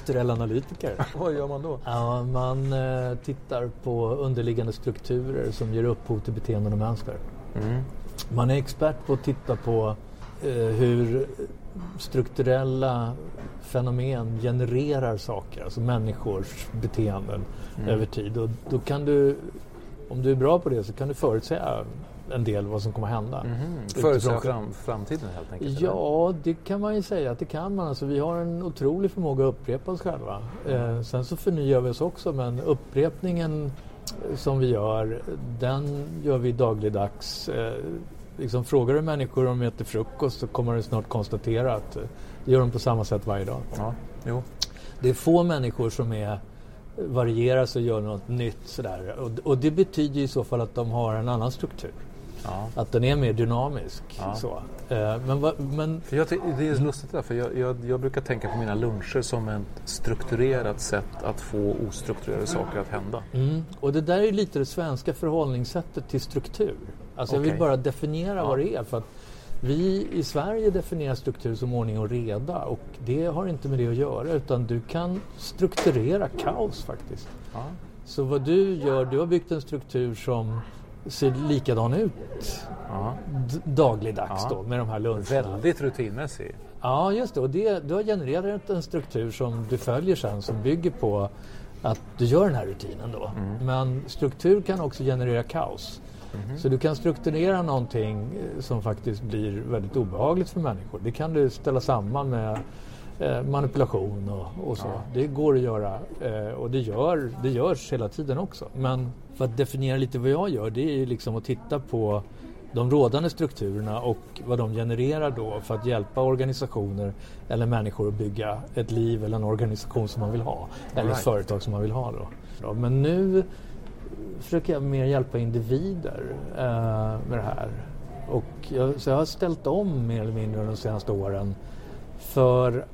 Strukturell analytiker. Vad gör man då? Ja, man eh, tittar på underliggande strukturer som ger upphov till beteenden och mönster. Mm. Man är expert på att titta på eh, hur strukturella fenomen genererar saker, alltså människors beteenden Mm. över tid. Och då kan du, om du är bra på det så kan du förutsäga en del vad som kommer att hända. Mhm. Utifrån- Förutsäga fram, framtiden helt enkelt? eller? Ja, det kan man ju säga att det kan man. Alltså, vi har en otrolig förmåga att upprepa oss själva. Eh, sen så förnyar vi oss också men upprepningen eh, som vi gör, den gör vi dagligdags. Eh, liksom, frågar du människor om de äter frukost så kommer du snart konstatera att eh, det gör de på samma sätt varje dag. Ja, jo. Det är få människor som är varierar och gör något nytt sådär. Och, och det betyder i så fall att de har en annan struktur. Ja. Att den är mer dynamisk. Ja. Så. Eh, men, va, men jag, det är lustigt där, för jag, jag, jag brukar tänka på mina luncher som ett strukturerat sätt att få ostrukturerade saker att hända. Mm. Och det där är lite det svenska förhållningssättet till struktur. Alltså jag vill bara definiera Ja. vad det är. För att vi i Sverige definierar struktur som ordning och reda och det har inte med det att göra utan du kan strukturera kaos faktiskt. Ja. Så vad du gör, du har byggt en struktur som ser likadan ut Ja. dagligdags Ja. då med de här luncherna. Väldigt rutinmässig. Ja, just det. Och det, du har genererat en struktur som du följer sen som bygger på att du gör den här rutinen då. Men struktur kan också generera kaos. Så du kan strukturera någonting eh, som faktiskt blir väldigt obehagligt för människor. Det kan du ställa samman med eh, manipulation och, och så. Det går att göra eh, och det, gör, det görs hela tiden också. Men för att definiera lite vad jag gör det är ju liksom att titta på de rådande strukturerna och vad de genererar då för att hjälpa organisationer eller människor att bygga ett liv eller en organisation som man vill ha. Eller ett företag som man vill ha då. Ja, Men nu försöker jag mer hjälpa individer eh, med det här. Och jag, så jag har ställt om mer eller mindre de senaste åren för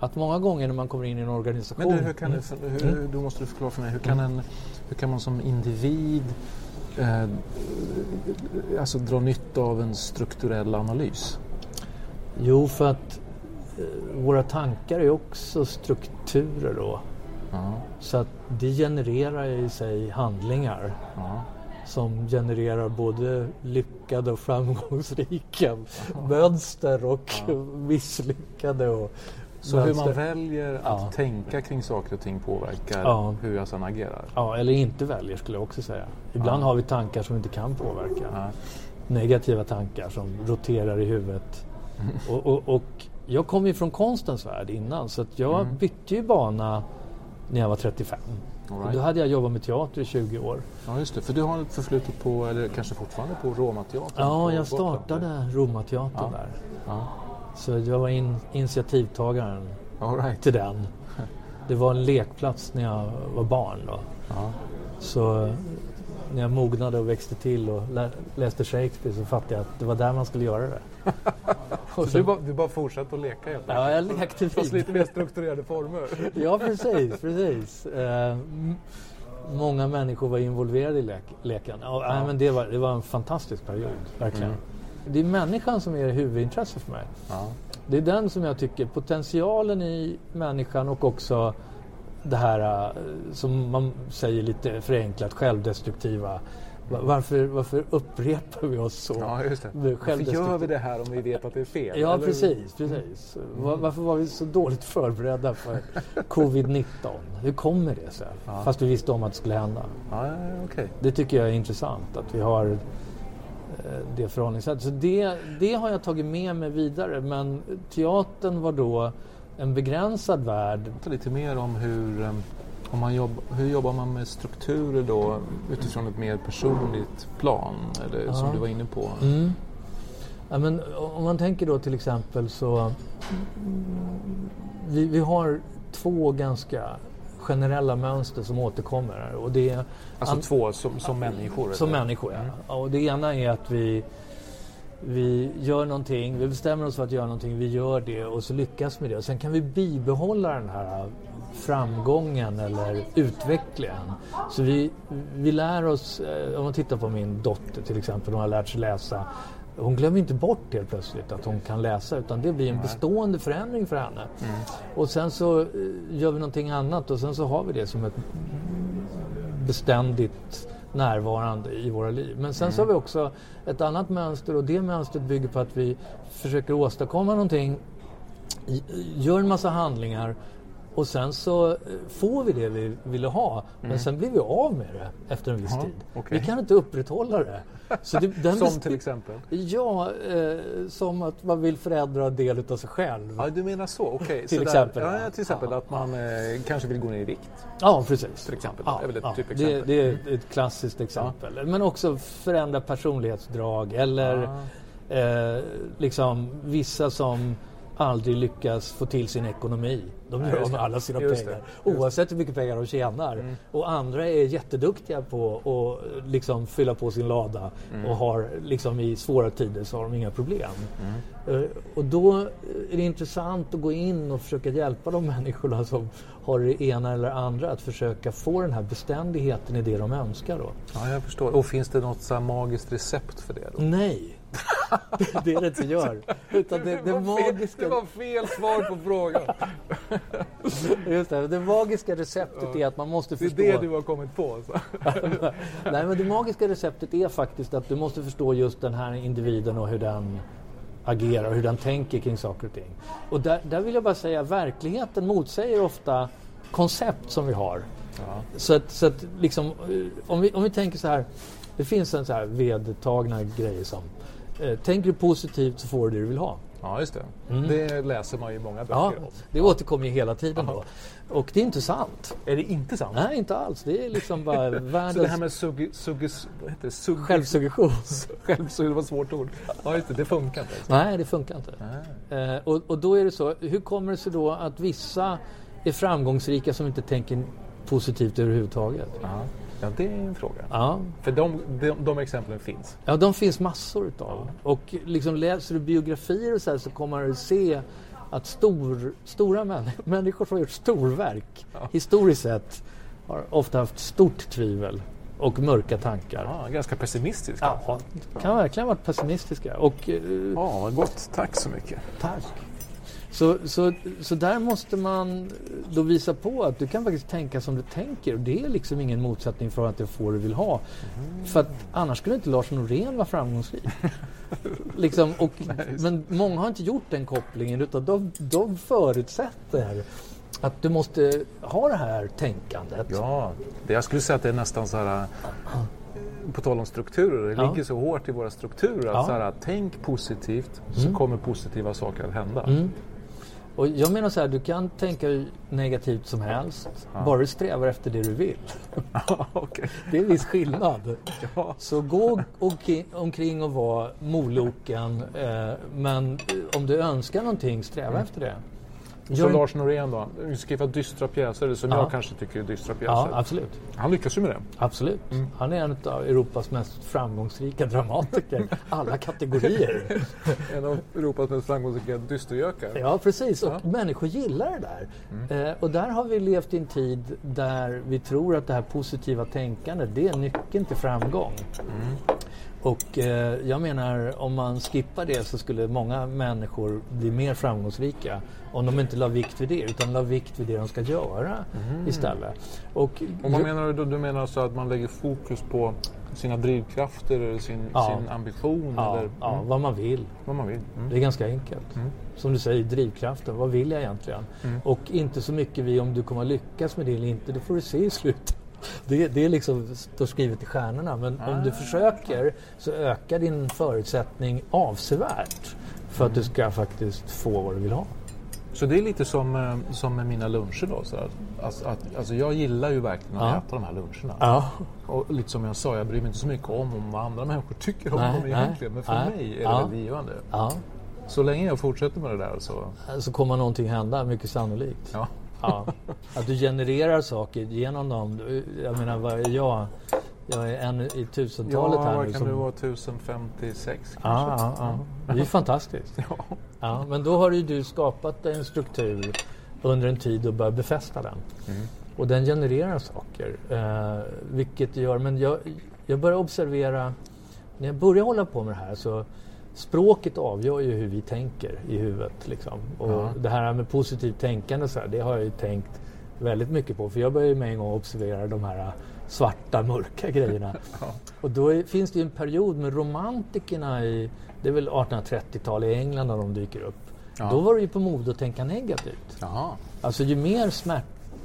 att många gånger när man kommer in i en organisation... Men du, hur kan du, hur, du måste du förklara för mig, hur kan, en, hur kan man som individ eh, alltså dra nytta av en strukturell analys? Jo, för att eh, våra tankar är också strukturer då. Ja, Så att det genererar i sig handlingar ja. som genererar både lyckade och framgångsrika mönster och misslyckade. Och Så hur mönster. man väljer att Ja. tänka kring saker och ting påverkar Ja. hur jag sedan agerar? Ja, eller inte väljer skulle jag också säga. Ibland Ja. har vi tankar som vi inte kan påverka. Negativa tankar som roterar i huvudet. Och, och, och jag kom ju från konstens värld innan så att jag bytte ju bana när jag var 35. All Och right. Då hade jag jobbat med teater i 20 år. Ja, just det. För du har förflutet på, eller kanske fortfarande på Romateatern? Ja, jag startade Romateatern där. Ja. Så jag var in, initiativtagaren right. till den. Det var en lekplats när jag var barn då. Ja. Så när jag mognade och växte till och lä- läste Shakespeare så fattade jag att det var där man skulle göra det. Så du, bara, du bara fortsätter att leka helt Ja, jag lekte Fast lite mer strukturerade former. Ja, precis. precis. Eh, många människor var involverade i lek leken. Ja, nej, men det, var, det var en fantastisk period, verkligen. Det är människan som är huvudintresse för mig. Ja. Det är den som jag tycker, potentialen i människan och också det här eh, som man säger lite förenklat självdestruktiva. Va- Varför, varför upprepar vi oss så? Ja, just det. Varför gör vi det här om vi vet att det är fel? Ja, Eller- precis. precis. Va- Varför var vi så dåligt förberedda för covid-19? Hur kommer det sig? Fast vi visste om att det skulle hända. Ja, ja, ja, okej. Det tycker jag är intressant att vi har det förhållningssättet. Så det, det har jag tagit med mig vidare. Men teatern var då en begränsad värld. Lite mer om hur, eh, om man jobb, hur jobbar man med strukturer då utifrån ett mer personligt plan? Eller som Ja. du var inne på. Mm. Ja, men om man tänker då till exempel så vi, vi har två ganska generella mönster som återkommer. Och det är Alltså an- två som, som människor? Som eller? människor, ja. ja. Och det ena är att vi, vi gör någonting, vi bestämmer oss för att göra någonting, vi gör det och så lyckas med det. Och sen kan vi bibehålla den här framgången eller utvecklingen. Så vi, vi lär oss, eh, om man tittar på min dotter till exempel, hon har lärt sig läsa. Hon glömmer inte bort helt plötsligt att hon kan läsa utan det blir en bestående förändring för henne. Och sen så eh, gör vi någonting annat och sen så har vi det som ett beständigt närvarande i våra liv. Men sen så har vi också ett annat mönster och det mönstret bygger på att vi försöker åstadkomma någonting, gör en massa handlingar och sen så eh, får vi det vi ville ha. Men sen blir vi av med det efter en viss Ja, tid. okej. Vi kan inte upprätthålla det. Så det Som till exempel? Ja, eh, som att man vill förändra en del av sig själv. Ja, du menar så. Okej. Till så exempel, Där, ja. till exempel Ja. att man eh, kanske vill gå ner i vikt. Ja, precis. Till exempel. Ja, Det är ja. typexempel. Det, det är ett klassiskt exempel. Men också förändra personlighetsdrag eller Ah. eh, liksom vissa som aldrig lyckas få till sin ekonomi. De gör av med alla sina Just pengar. det, Oavsett hur mycket pengar de tjänar. Mm. Och andra är jätteduktiga på att liksom fylla på sin lada. Mm. Och har liksom i svåra tider så har de inga problem. Mm. Eh, Och då är det intressant att gå in och försöka hjälpa de människorna som har det ena eller andra att försöka få den här beständigheten i det de önskar. Då. Ja, jag förstår. Och finns det något så magiskt recept för det? Då? Nej, det är det inte gör. Utan det, det, magiska, det var fel svar på frågan. just det, det magiska receptet är att man måste Det är förstå... det du har kommit på. Så. Nej, men det magiska receptet är faktiskt att du måste förstå just den här individen och hur den agerar och hur den tänker kring saker och ting. Och där, där vill jag bara säga verkligheten motsäger ofta koncept som vi har. Så att, så att liksom, eh, om, vi, om vi tänker så här, det finns en så här vedertagna grejer som tänker du positivt så får du det du vill ha. Ja, just det. Det läser man ju i många böcker Mm. Ja, om. det återkommer ju hela tiden då. Och det är inte sant. Är det inte sant? Nej, inte alls. Det är liksom bara Så världens det här med sugg, suggus, vad heter det? Sugg, självsuggestion. självsugg, det var ett svårt ord. Ja, just det. Det funkar inte. Alltså. Nej, det funkar inte. Eh, och, och då är det så, hur kommer det sig då att vissa är framgångsrika som inte tänker positivt överhuvudtaget? Ja. Ja, det är en fråga. Ja, För de, de, de exemplen finns. ja de finns massor utav. Och liksom läser du biografier och så, här så kommer du se att stor, stora män, människor som har gjort storverk historiskt sett har ofta haft stort tvivel och mörka tankar. Ja, ganska pessimistisk. Ja, kan verkligen ha varit pessimistiska. Och, eh, Ja, vad gott. Tack så mycket. Tack. Så, så, så där måste man då visa på att du kan faktiskt tänka som du tänker och det är liksom ingen motsättning för att du får det du vill ha. För att annars skulle inte Lars Norén vara framgångsrik. liksom, och, men många har inte gjort den kopplingen utan de, de förutsätter att du måste ha det här tänkandet. Ja, det, jag skulle säga att det är nästan så här... eh, På tal om strukturer, det Ja. ligger så hårt i våra strukturer att Ja. så här, tänk positivt så kommer positiva saker att hända. Mm. Och jag menar så här, du kan tänka negativt som helst, bara du strävar efter det du vill. Okej. Det är en viss skillnad. Ja. Så gå omkring, och var moloken. Eh, men om du önskar någonting, sträva efter det. Så Gör- Lars Norén då, skriva dystra pjäser som Ja. jag kanske tycker är dystra pjäser. Ja, absolut. Han lyckas ju med det. Absolut. Han är en av Europas mest framgångsrika dramatiker. Alla kategorier. En av Europas mest framgångsrika dystergökar. Ja, precis. Och Ja. människor gillar det där. Eh, och där har vi levt i en tid där vi tror att det här positiva tänkandet, det är nyckeln till framgång. Och eh, jag menar, om man skippar det så skulle många människor bli mer framgångsrika om de inte la vikt vid det, utan la vikt vid det de ska göra istället. Och, Och vad menar du då? Du menar alltså att man lägger fokus på sina drivkrafter eller sin, Ja. sin ambition ja, eller ja, mm, vad man vill. vad man vill? Mm. Det är ganska enkelt. Som du säger, drivkraften. Vad vill jag egentligen? Och inte så mycket vi om du kommer lyckas med det eller inte. Det får du se i slutet. Det, det är liksom står skrivet i stjärnorna. Men om du försöker så ökar din förutsättning avsevärt för att du ska faktiskt få vad du vill ha. Så det är lite som, eh, som med mina luncher då. Så att, alltså, att, alltså jag gillar ju verkligen att Ja. äta de här luncherna. Ja, Och lite som jag sa, jag bryr mig inte så mycket om, om vad andra människor tycker om Nej, dem nej, egentligen. Men för nej. mig är det Ja. väldigt givande. ja. Så länge jag fortsätter med det där så... så kommer någonting hända, mycket sannolikt. Ja. Ja, att du genererar saker genom dem. Du- Jag menar, vad är jag? Jag är en i tusentalet Ja, här vad nu. kan som- det vara? 1056 kanske? Ja, ja, ja. Det är fantastiskt. Ja. Ja, men då har ju du skapat en struktur under en tid och börjat befästa den. Och den genererar saker. Eh, vilket gör, men jag, jag börjar observera, när jag börjar hålla på med det här så språket avgör ju hur vi tänker i huvudet. Liksom. Och Ja. det här med positivt tänkande, så här, det har jag ju tänkt väldigt mycket på. För jag började med en gång observera de här svarta, mörka grejerna. Och då är, finns det ju en period med romantikerna i, det är väl 1830-tal i England när de dyker upp. Ja. Då var det ju på mode att tänka negativt. Jaha. Alltså ju mer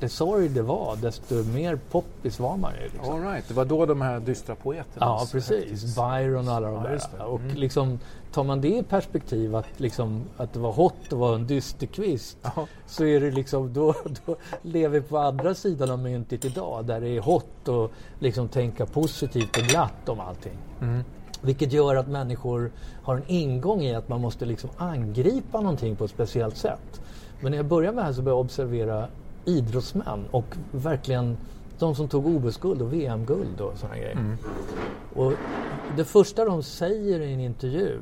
smärtesorg det var, desto mer poppis var man ju. Liksom. All right. Det var då de här dystra poeterna... Ja, precis. Byron och alla de där. Och liksom, tar man det i perspektiv att, liksom, att det var hot att vara en dysterkvist Ja. så är det liksom, då, då lever vi på andra sidan av myntet idag där det är hot och liksom tänka positivt och glatt om allting. Mm. Vilket gör att människor har en ingång i att man måste liksom angripa någonting på ett speciellt sätt. Men när jag började med det här så började jag observera idrottsmän och verkligen de som tog OS-guld och VM-guld och sådana grejer. Mm. Och det första de säger i en intervju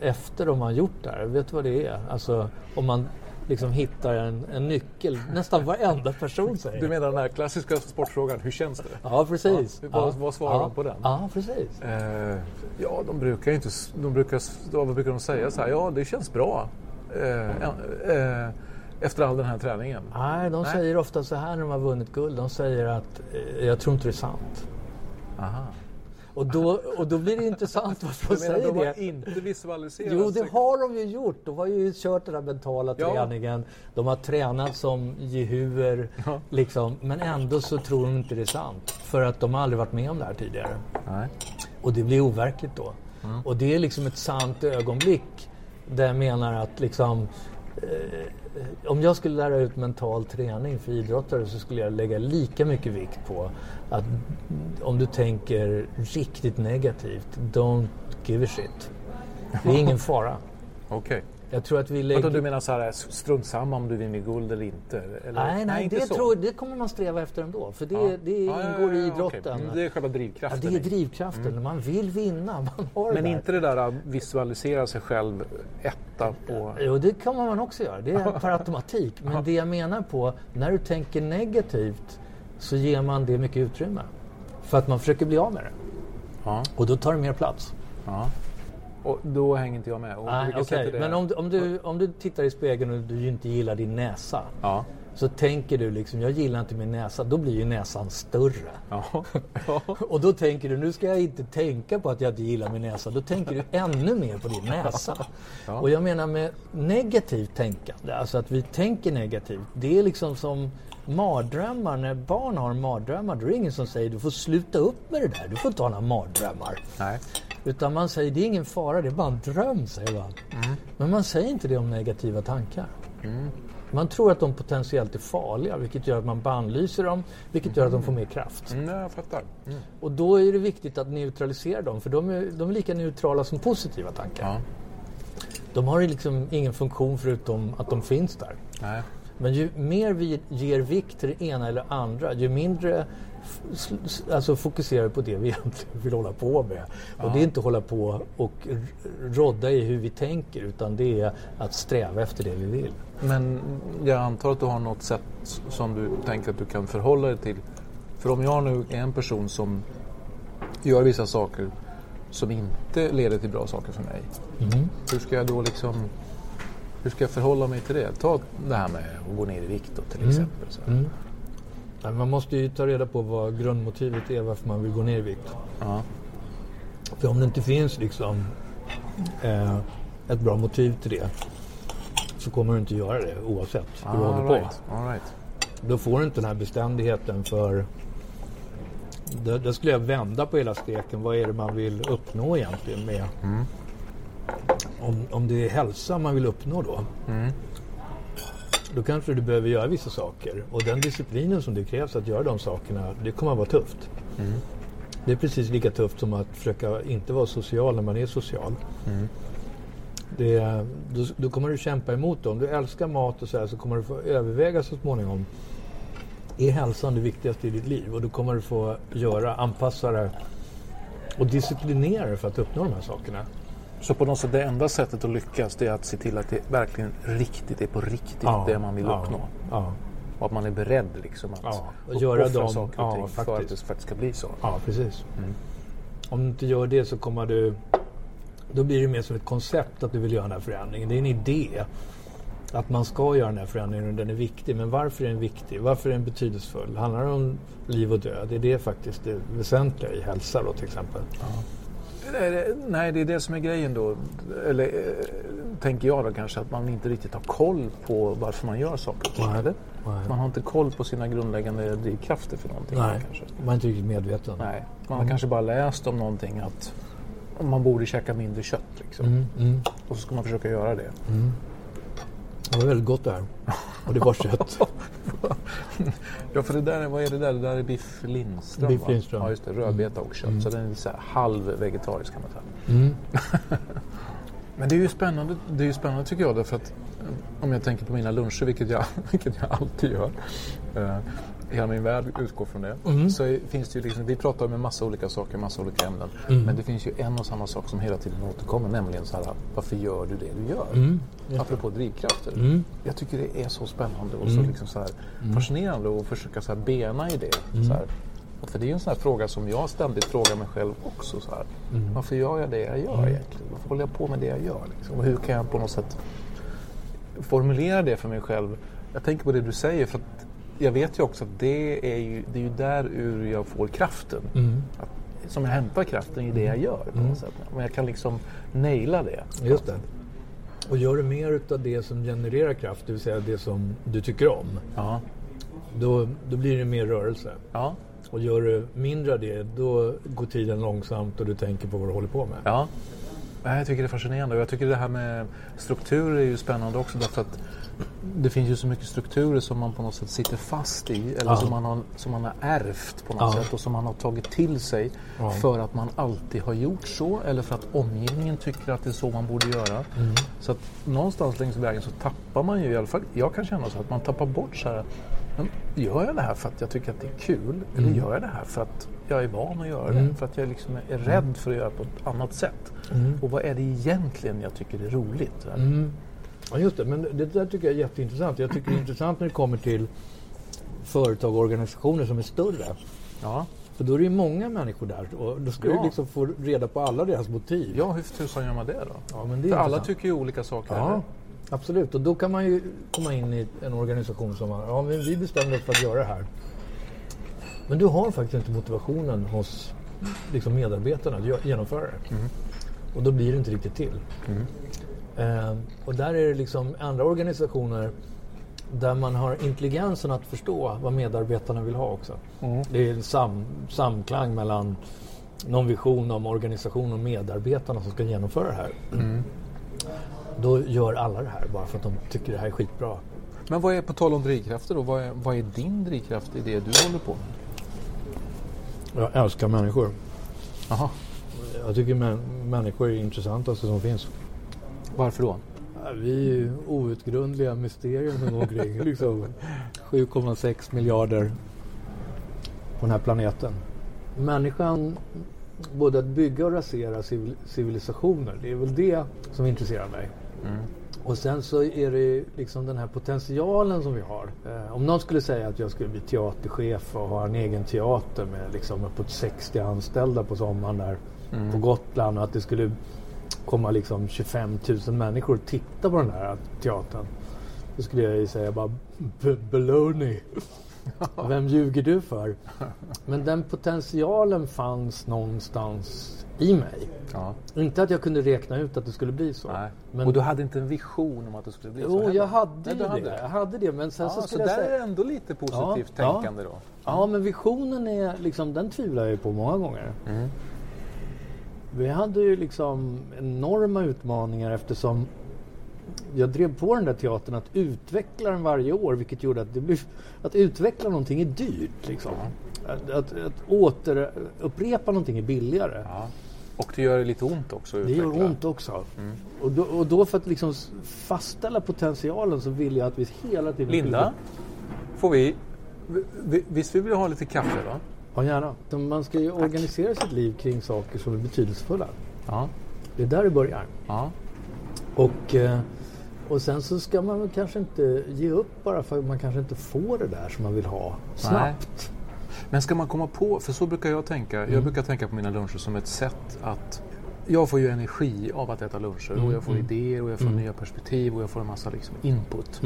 eh, efter de har gjort det här, vet du vad det är? Alltså om man liksom hittar en, en nyckel, nästan varenda person säger Du menar den här klassiska sportfrågan, hur känns det? Ja, precis. Ja, vad- vad svarar ja. de på den? Ja, precis. Eh, ja, de brukar inte... De brukar, vad brukar de säga? Så här, ja, det känns bra. Eh, eh, efter all den här träningen. Nej, de Nej. säger ofta så här när de har vunnit guld. De säger att eh, jag tror inte det är sant. Aha. Och då, och då blir det intressant varför de säger de det. inte visualiserat Jo, det har de ju gjort. De har ju kört den här mentala Ja. träningen. De har tränat som jehuer. Ja. Liksom. Men ändå så tror de inte det är sant. För att de har aldrig varit med om det här tidigare. Nej. Och det blir overkligt då. Och det är liksom ett sant ögonblick där jag menar att liksom eh, Eh, om jag skulle lära ut mental träning för idrottare så skulle jag lägga lika mycket vikt på att om du tänker riktigt negativt, don't give a shit. Det är ingen fara. Okej. Jag tror att vi lägger... du menar så här, strunt samma om du vinner guld eller inte? Eller? Nej, nej, inte det, tror, det kommer man sträva efter ändå. För det, Ja. det Ja, ja, ingår i ja, ja, okej. idrotten. Mm, Det är själva Ja, drivkraften. det är drivkraften. Man vill vinna. Man har det Men där. inte det där att visualisera sig själv etta på... Jo, det kan man också göra. Det är per automatik. Men det jag menar på, när du tänker negativt så ger man det mycket utrymme. För att man försöker bli av med det. Ja. Och då tar det mer plats. Och då hänger inte jag med. Och okej. är det? Men om, du- om, du, om du tittar i spegeln och du inte gillar din näsa. Ja. Så tänker du liksom, jag gillar inte min näsa. Då blir ju näsan större. Ja. ja. Och då tänker du, nu ska jag inte tänka på att jag inte gillar min näsa. Då tänker du ännu mer på din näsa. Ja. Och jag menar med negativt tänkande, alltså att vi tänker negativt. Det är liksom som mardrömmar. När barn har mardrömmar, då är det ingen som säger du får sluta upp med det där. Du får inte ha några mardrömmar. Nej. Utan man säger det är ingen fara, det är bara en dröm, säger man. Mm. Men man säger inte det om negativa tankar. Man tror att de potentiellt är farliga, vilket gör att man bannlyser dem, vilket gör att de får mer kraft. Mm, jag fattar. Mm. Och då är det viktigt att neutralisera dem, för de är, de är lika neutrala som positiva tankar. Ja. De har liksom ingen funktion förutom att de finns där. Nej. Men ju mer vi ger vikt till det ena eller andra, ju mindre alltså fokuserar på det vi egentligen vill hålla på med. Och det är inte hålla på och rodda i hur vi tänker utan det är att sträva efter det vi vill. Men jag antar att du har något sätt som du tänker att du kan förhålla dig till. För om jag nu är en person som gör vissa saker som inte leder till bra saker för mig. Hur ska jag då liksom hur ska jag förhålla mig till det? Ta det här med att gå ner i vikt då, till exempel. Så. Man måste ju ta reda på vad grundmotivet är varför man vill gå ner i vikt. Ja. För om det inte finns liksom eh, ett bra motiv till det så kommer du inte göra det oavsett hur du All håller på. right. All right. Då får du inte den här beständigheten för... Då, då skulle jag vända på hela steken. Vad är det man vill uppnå egentligen med... Om, om det är hälsa man vill uppnå då. Då kanske du behöver göra vissa saker. Och den disciplinen som det krävs att göra de sakerna, det kommer att vara tufft. Det är precis lika tufft som att försöka inte vara social när man är social. Det, är- då, då kommer du kämpa emot det. Om du älskar mat och så här så kommer du få överväga så småningom. Är hälsan det viktigaste i ditt liv? Och då kommer du få göra, anpassa det och disciplinera dig för att uppnå de här sakerna. Så på något sätt det enda sättet att lyckas det är att se till att det verkligen riktigt är på riktigt det man vill ja, uppnå. Ja, Och att man är beredd liksom att Ja, och göra dem- saker och ja, ting för att det faktiskt ska bli så. ja precis. Om du inte gör det så kommer du... Då blir det mer som ett koncept att du vill göra den här förändringen. Det är en idé att man ska göra den här förändringen och den är viktig. Men varför är den viktig? Varför är den betydelsefull? Handlar det om liv och död? Det är det faktiskt det väsentliga i hälsa då till exempel. Det- Nej, det är det som är grejen då. Eller eh, tänker jag då kanske att man inte riktigt har koll på varför man gör saker och ting. Eller? Nej. Man har inte koll på sina grundläggande drivkrafter för någonting. Nej, Kanske. man är inte riktigt medveten. Nej. Man har kanske bara läst om någonting att man borde käka mindre kött. Liksom. Mm, mm. Och så ska man försöka göra det. Det var väldigt gott det här. Och det var kött. Ja, för det där, är- vad är det där? Det där är biff Lindström. Biff? Lindström. Ja, just det. Rödbeta och kött. Så den är så här halv vegetarisk kan man säga. Mm. Men det är ju spännande, det är ju spännande tycker jag därför att eh, om jag tänker på mina luncher, vilket jag, vilket jag alltid gör. Hela min värld utgår från det. Mm. Så finns det ju liksom, vi pratar om en massa olika saker, massa olika ämnen. Mm. Men det finns ju en och samma sak som hela tiden återkommer, nämligen så här, varför gör du det du gör? Mm. Apropå drivkrafter. Mm. Jag tycker det är så spännande och så, liksom så här fascinerande att försöka så här bena i det. Mm. Så här. För det är ju en sån här fråga som jag ständigt frågar mig själv också. Så här. Mm. Varför gör jag det jag gör egentligen? Varför håller jag på med det jag gör? Liksom? Och hur kan jag på något sätt formulera det för mig själv? Jag tänker på det du säger för att jag vet ju också att det är ju, det är ju där ur jag får kraften. Mm. Att, som jag hämtar kraften i det jag gör på något sätt. Men jag kan liksom naila det. Just det. Och gör du mer utav det som genererar kraft, det vill säga det som du tycker om, Ja. då, då blir det mer rörelse. Ja. Och gör du mindre av det, då går tiden långsamt och du tänker på vad du håller på med. Ja. Nej, Jag tycker det är fascinerande och jag tycker det här med strukturer är ju spännande också därför att det finns ju så mycket strukturer som man på något sätt sitter fast i eller Ja. som, man har, som man har ärvt på något Ja. sätt och som man har tagit till sig Ja. för att man alltid har gjort så eller för att omgivningen tycker att det är så man borde göra. Mm. Så att någonstans längs vägen så tappar man ju i alla fall, jag kan känna så att man tappar bort så här, men gör jag det här för att jag tycker att det är kul eller Mm. gör jag det här för att jag är van att göra det? För att jag liksom är rädd för att göra på ett annat sätt? Och vad är det egentligen jag tycker är roligt? Mm. Ja, just det. Men det där tycker jag är jätteintressant. Jag tycker det är intressant när det kommer till företag och organisationer som är större. Ja. För då är det ju många människor där och då ska Ja. du liksom få reda på alla deras motiv. ja, hur tusan gör man det då? Ja, men det För alla tycker ju olika saker. Ja, eller? absolut. Och då kan man ju komma in i en organisation som har, ja men vi bestämde oss för att göra det här. Men du har faktiskt inte motivationen hos liksom, medarbetarna att genomföra det. Och då blir det inte riktigt till. Eh, och där är det liksom andra organisationer där man har intelligensen att förstå vad medarbetarna vill ha också. Det är en sam, samklang mellan någon vision om organisationen och medarbetarna som ska genomföra det här. Då gör alla det här bara för att de tycker det här är skitbra. Men vad är, på tal om drivkrafter då, vad är, vad är din drivkraft i det du håller på med? Jag älskar människor. Jaha. Jag tycker mä- människor är det intressantaste som finns. Varför då? Vi är ju outgrundliga mysterier som går omkring. liksom 7,6 miljarder på den här planeten. Människan, både att bygga och rasera civil- civilisationer, det är väl det som intresserar mig. Och sen så är det liksom den här potentialen som vi har. Eh, om någon skulle säga att jag skulle bli teaterchef och ha en egen teater med liksom uppåt 60 anställda på sommaren där på Gotland och att det skulle komma liksom 25 000 människor och titta på den här teatern. Då skulle jag ju säga bara "B- baloney. Vem ljuger du för? Men den potentialen fanns någonstans i mig. Ja. Inte att jag kunde räkna ut att det skulle bli så. Men- Och du hade inte en vision om att det skulle bli så Jo, jag hade Nej, ju du hade det. Jag hade det. Men sen Ja, så så, där säga... är det ändå lite positivt Ja, tänkande då. Ja, men visionen är liksom, den tvivlar jag ju på många gånger. Mm. Vi hade ju liksom enorma utmaningar eftersom jag drev på den där teatern att utveckla den varje år vilket gjorde att det blev, att utveckla någonting är dyrt. Liksom. Att, att, att återupprepa någonting är billigare. Ja. Och det gör lite ont också att Det gör ont också. Och, då, och då för att liksom fastställa potentialen så vill jag att vi hela tiden... Linda, får vi... vi- vi- Visst vill vi ha lite kaffe va? Ja, gärna. Man ska ju organisera sitt liv kring saker som är betydelsefulla. Ja. Det är där det börjar. ja. Och, eh, och sen så ska man kanske inte ge upp bara för att man kanske inte får det där som man vill ha snabbt. Men ska man komma på, för så brukar jag tänka, Mm. jag brukar tänka på mina luncher som ett sätt att jag får ju energi av att äta luncher Mm, och jag får idéer och jag får nya perspektiv och jag får en massa liksom input.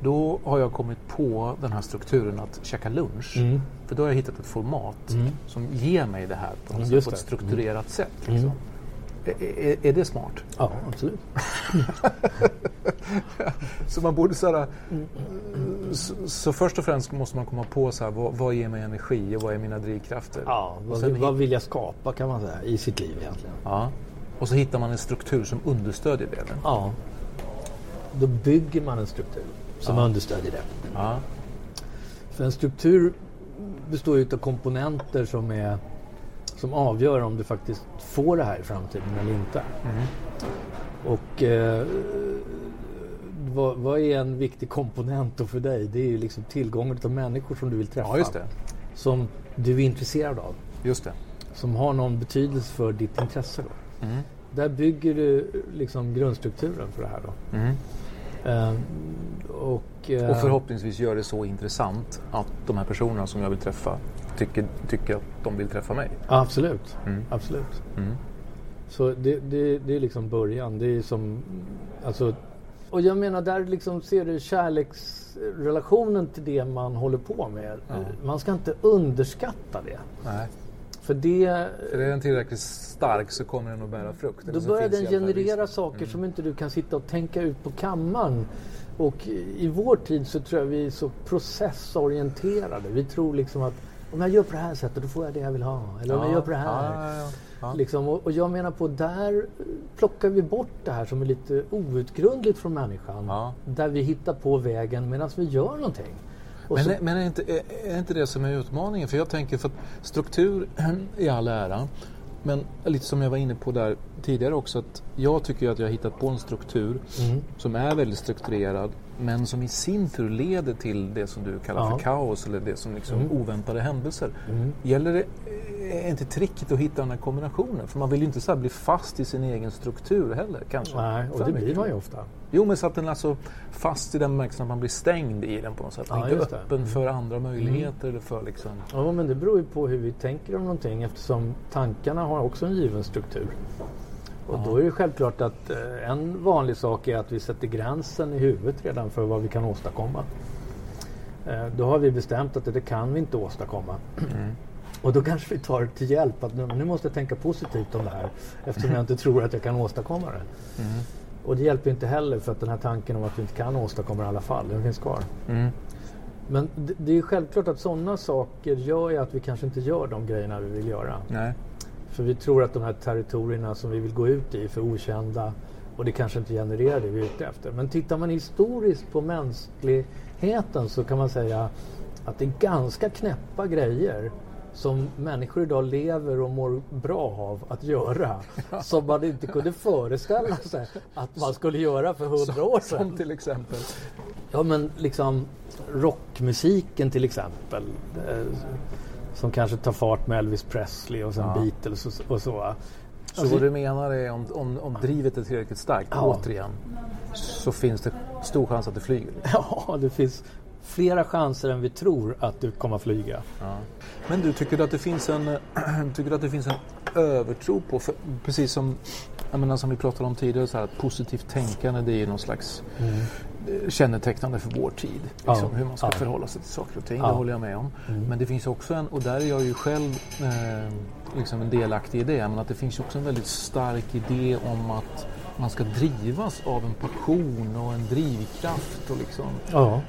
Mm. Då har jag kommit på den här strukturen att käka lunch. Mm. För då har jag hittat ett format som ger mig det här på, Mm, sätt, på ett det. Mm. strukturerat sätt. Liksom. Är, är, det smart? Ja, absolut. Så man borde så, här, så, så först och främst måste man komma på så här, vad, vad ger mig energi och vad är mina drivkrafter? Ja, vad, sen, vad vill jag skapa kan man säga i sitt liv egentligen? ja. och så hittar man en struktur som understödjer det. Ja. Då bygger man en struktur som understödjer det. Ja. För en struktur består ju av komponenter som, är, som avgör om du faktiskt får det här i framtiden eller inte. Och eh, vad, vad är en viktig komponent då för dig? Det är ju liksom tillgången till människor som du vill träffa. ja, just det. Som du är intresserad av. Just det. Som har någon betydelse för ditt intresse. Då. Mm. Där bygger du liksom grundstrukturen för det här. Då. Mm. Eh, och, eh, Och förhoppningsvis gör det så intressant att de här personerna som jag vill träffa tycker, tycker att de vill träffa mig. Ja, absolut. Mm. absolut. Mm. Så det, det, det är liksom början. Det är som, alltså, och jag menar där liksom ser du kärleksrelationen till det man håller på med. Man ska inte underskatta det. Nej. För det, Är den tillräckligt stark så kommer den att bära frukt. Eller då börjar den generera risken. saker som inte du kan sitta och tänka ut på kammaren. Och i vår tid så tror jag vi är så processorienterade. Vi tror liksom att om jag gör på det här sättet då får jag det jag vill ha. Eller om jag gör på det här. Ja, ja, ja. Ja. Liksom, och, och jag menar på där plockar vi bort det här som är lite outgrundligt från människan. Ja. Där vi hittar på vägen medan vi gör någonting. Men, så, är, men är, inte, är, är inte det som är utmaningen? För jag tänker för att struktur i all ära. Men lite som jag var inne på där tidigare också. att Jag tycker att jag har hittat på en struktur Mm. som är väldigt strukturerad. Men som i sin tur leder till det som du kallar Ja. för kaos. Eller det som liksom Mm. oväntade händelser. Gäller det, är inte tricket att hitta den här kombinationen? För man vill ju inte så bli fast i sin egen struktur heller kanske. nej, och För det mycket. blir man ju ofta. Jo, men så att den är alltså fast i den bemärkelsen att man blir stängd i den på något sätt. Ja, inte det. Mm. öppen för andra möjligheter eller för liksom... Ja, men det beror ju på hur vi tänker om någonting eftersom tankarna har också en given struktur. Och då är det självklart att eh, en vanlig sak är att vi sätter gränsen i huvudet redan för vad vi kan åstadkomma. Eh, då har vi bestämt att det, kan vi inte åstadkomma. Och då kanske vi tar till hjälp att nu, måste jag tänka positivt om det här eftersom jag inte tror att jag kan åstadkomma det. Och det hjälper inte heller för att den här tanken om att vi inte kan åstadkomma det i alla fall, den finns kvar. Mm. Men det, det är självklart att sådana saker gör ju att vi kanske inte gör de grejerna vi vill göra. Nej. För vi tror att de här territorierna som vi vill gå ut i är för okända och det kanske inte genererar det vi är ute efter. Men tittar man historiskt på mänskligheten så kan man säga att det är ganska knäppa grejer som människor idag lever och mår bra av att göra. Som man inte kunde föreställa sig att man skulle göra för hundra år sedan. Som till exempel? Ja men liksom rockmusiken till exempel. Som kanske tar fart med Elvis Presley och sen ja. Beatles och, och så. Så alltså, vad du menar är om, om, om drivet är tillräckligt starkt, ja. återigen, så finns det stor chans att det flyger? Ja, det finns flera chanser än vi tror att du kommer flyga. Ja. Men du, tycker du att det finns en, tycker att det finns en övertro på, för, precis som, menar, som vi pratade om tidigare, så här, att positivt tänkande det är ju någon slags mm. kännetecknande för vår tid. Liksom, ja. Hur man ska ja. förhålla sig till saker och ting, det håller jag med om. Mm. Men det finns också en, och där är jag ju själv eh, liksom en delaktig i det, men att det finns också en väldigt stark idé om att man ska drivas av en passion och en drivkraft. Och liksom. Ja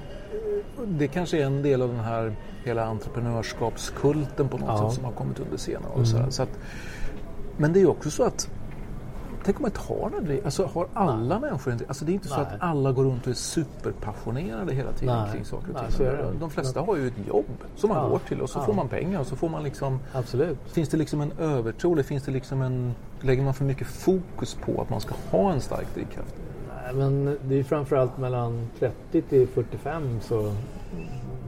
det kanske är en del av den här hela entreprenörskapskulten på något ja. sätt som har kommit under senare år. Mm. Så att, men det är ju också så att Tänk om man inte har en alltså har alla Nej. människor en Alltså det är inte Nej. så att alla går runt och är superpassionerade hela tiden Nej. kring saker och ting. De flesta har ju ett jobb som man ja. går till och så ja. får man pengar och så får man liksom... Absolut. Finns det liksom en övertro eller finns det liksom en... Lägger man för mycket fokus på att man ska ha en stark drivkraft? Men det är framförallt mellan 30 till 45 så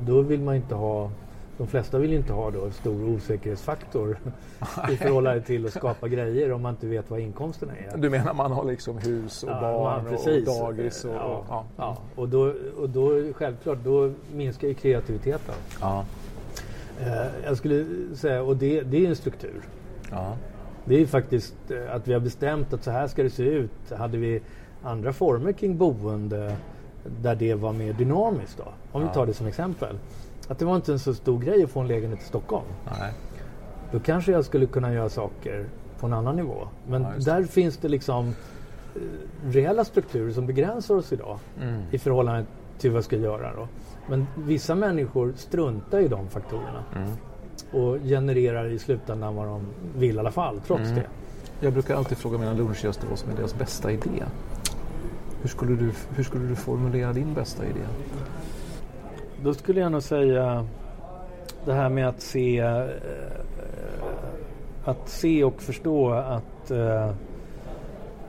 då vill man inte ha de flesta vill inte ha då en stor osäkerhetsfaktor i förhållande till att skapa grejer om man inte vet vad inkomsterna är. Du menar man har liksom hus och ja, barn man, och dagis? Och, ja, och, ja. och, då, och då självklart då minskar ju kreativiteten. Ja. Eh, jag skulle säga, och det, det är en struktur. Ja. Det är faktiskt eh, att vi har bestämt att så här ska det se ut. Hade vi andra former kring boende där det var mer dynamiskt. Då. Om ja. vi tar det som exempel. Att det var inte en så stor grej att få en lägenhet i Stockholm. Nej. Då kanske jag skulle kunna göra saker på en annan nivå. Men ja, där finns det liksom eh, reella strukturer som begränsar oss idag mm. i förhållande till vad vi ska göra. Då. Men vissa människor struntar i de faktorerna mm. och genererar i slutändan vad de vill i alla fall, trots mm. det. Jag brukar alltid fråga mina lunchgäster vad som är deras bästa idé. Hur skulle, du, hur skulle du formulera din bästa idé? Då skulle jag nog säga det här med att se eh, att se och förstå att, eh,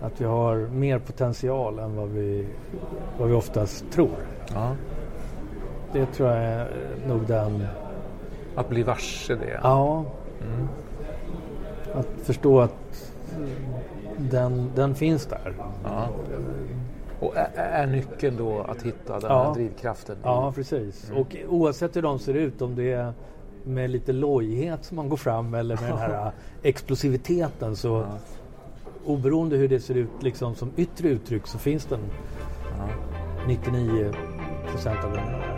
att vi har mer potential än vad vi, vad vi oftast tror. Ja. Det tror jag är nog den... Att bli varse det? Ja. Mm. Att förstå att den, den finns där. Ja. Och är, nyckeln då att hitta den ja. här drivkraften? Ja, precis. Mm. Och oavsett hur de ser ut, om det är med lite lojhet som man går fram eller med den här explosiviteten så ja. oberoende hur det ser ut liksom som yttre uttryck så finns den ja. 99 procent av den